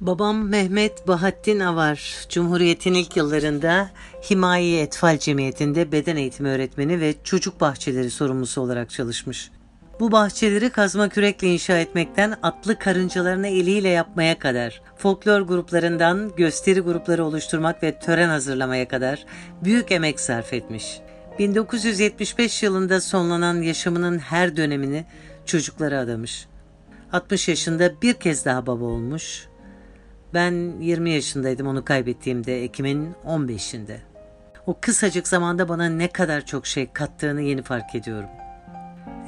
Babam Mehmet Bahattin Avar, Cumhuriyet'in ilk yıllarında Himaye Etfal Cemiyeti'nde beden eğitimi öğretmeni ve çocuk bahçeleri sorumlusu olarak çalışmış. Bu bahçeleri kazma kürekle inşa etmekten atlı karıncalarını eliyle yapmaya kadar, folklor gruplarından gösteri grupları oluşturmak ve tören hazırlamaya kadar büyük emek sarf etmiş. 1975 yılında sonlanan yaşamının her dönemini çocuklara adamış. 60 yaşında bir kez daha baba olmuş. Ben 20 yaşındaydım onu kaybettiğimde Ekim'in 15'inde. O kısacık zamanda bana ne kadar çok şey kattığını yeni fark ediyorum.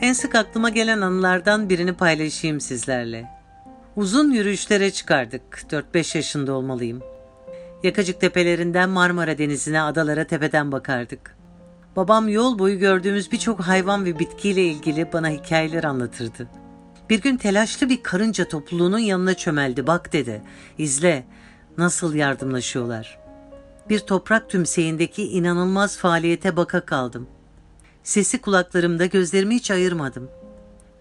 En sık aklıma gelen anılardan birini paylaşayım sizlerle. Uzun yürüyüşlere çıkardık. 4-5 yaşında olmalıyım. Yakacık tepelerinden Marmara Denizi'ne, adalara tepeden bakardık. Babam yol boyu gördüğümüz birçok hayvan ve bitkiyle ilgili bana hikayeler anlatırdı. Bir gün telaşlı bir karınca topluluğunun yanına çömeldi. Bak dedi, izle nasıl yardımlaşıyorlar. Bir toprak tümseyindeki inanılmaz faaliyete baka kaldım. Sesi kulaklarımda gözlerimi hiç ayırmadım.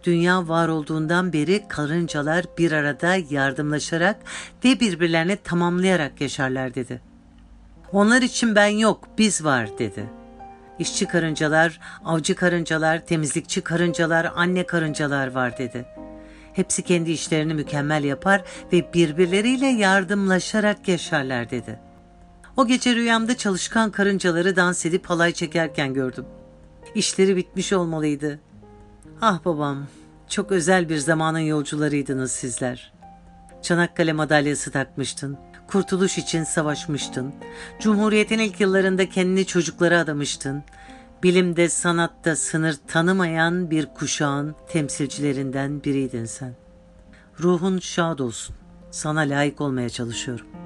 Dünya var olduğundan beri karıncalar bir arada yardımlaşarak ve birbirlerini tamamlayarak yaşarlar dedi. Onlar için ben yok, biz var dedi. İşçi karıncalar, avcı karıncalar, temizlikçi karıncalar, anne karıncalar var dedi. Hepsi kendi işlerini mükemmel yapar ve birbirleriyle yardımlaşarak yaşarlar dedi. O gece rüyamda çalışkan karıncaları dans edip halay çekerken gördüm. İşleri bitmiş olmalıydı. Ah babam, çok özel bir zamanın yolcularıydınız sizler. Çanakkale madalyası takmıştın. Kurtuluş için savaşmıştın. Cumhuriyetin ilk yıllarında kendini çocuklara adamıştın. Bilimde, sanatta sınır tanımayan bir kuşağın temsilcilerinden biriydin sen. Ruhun şad olsun. Sana layık olmaya çalışıyorum.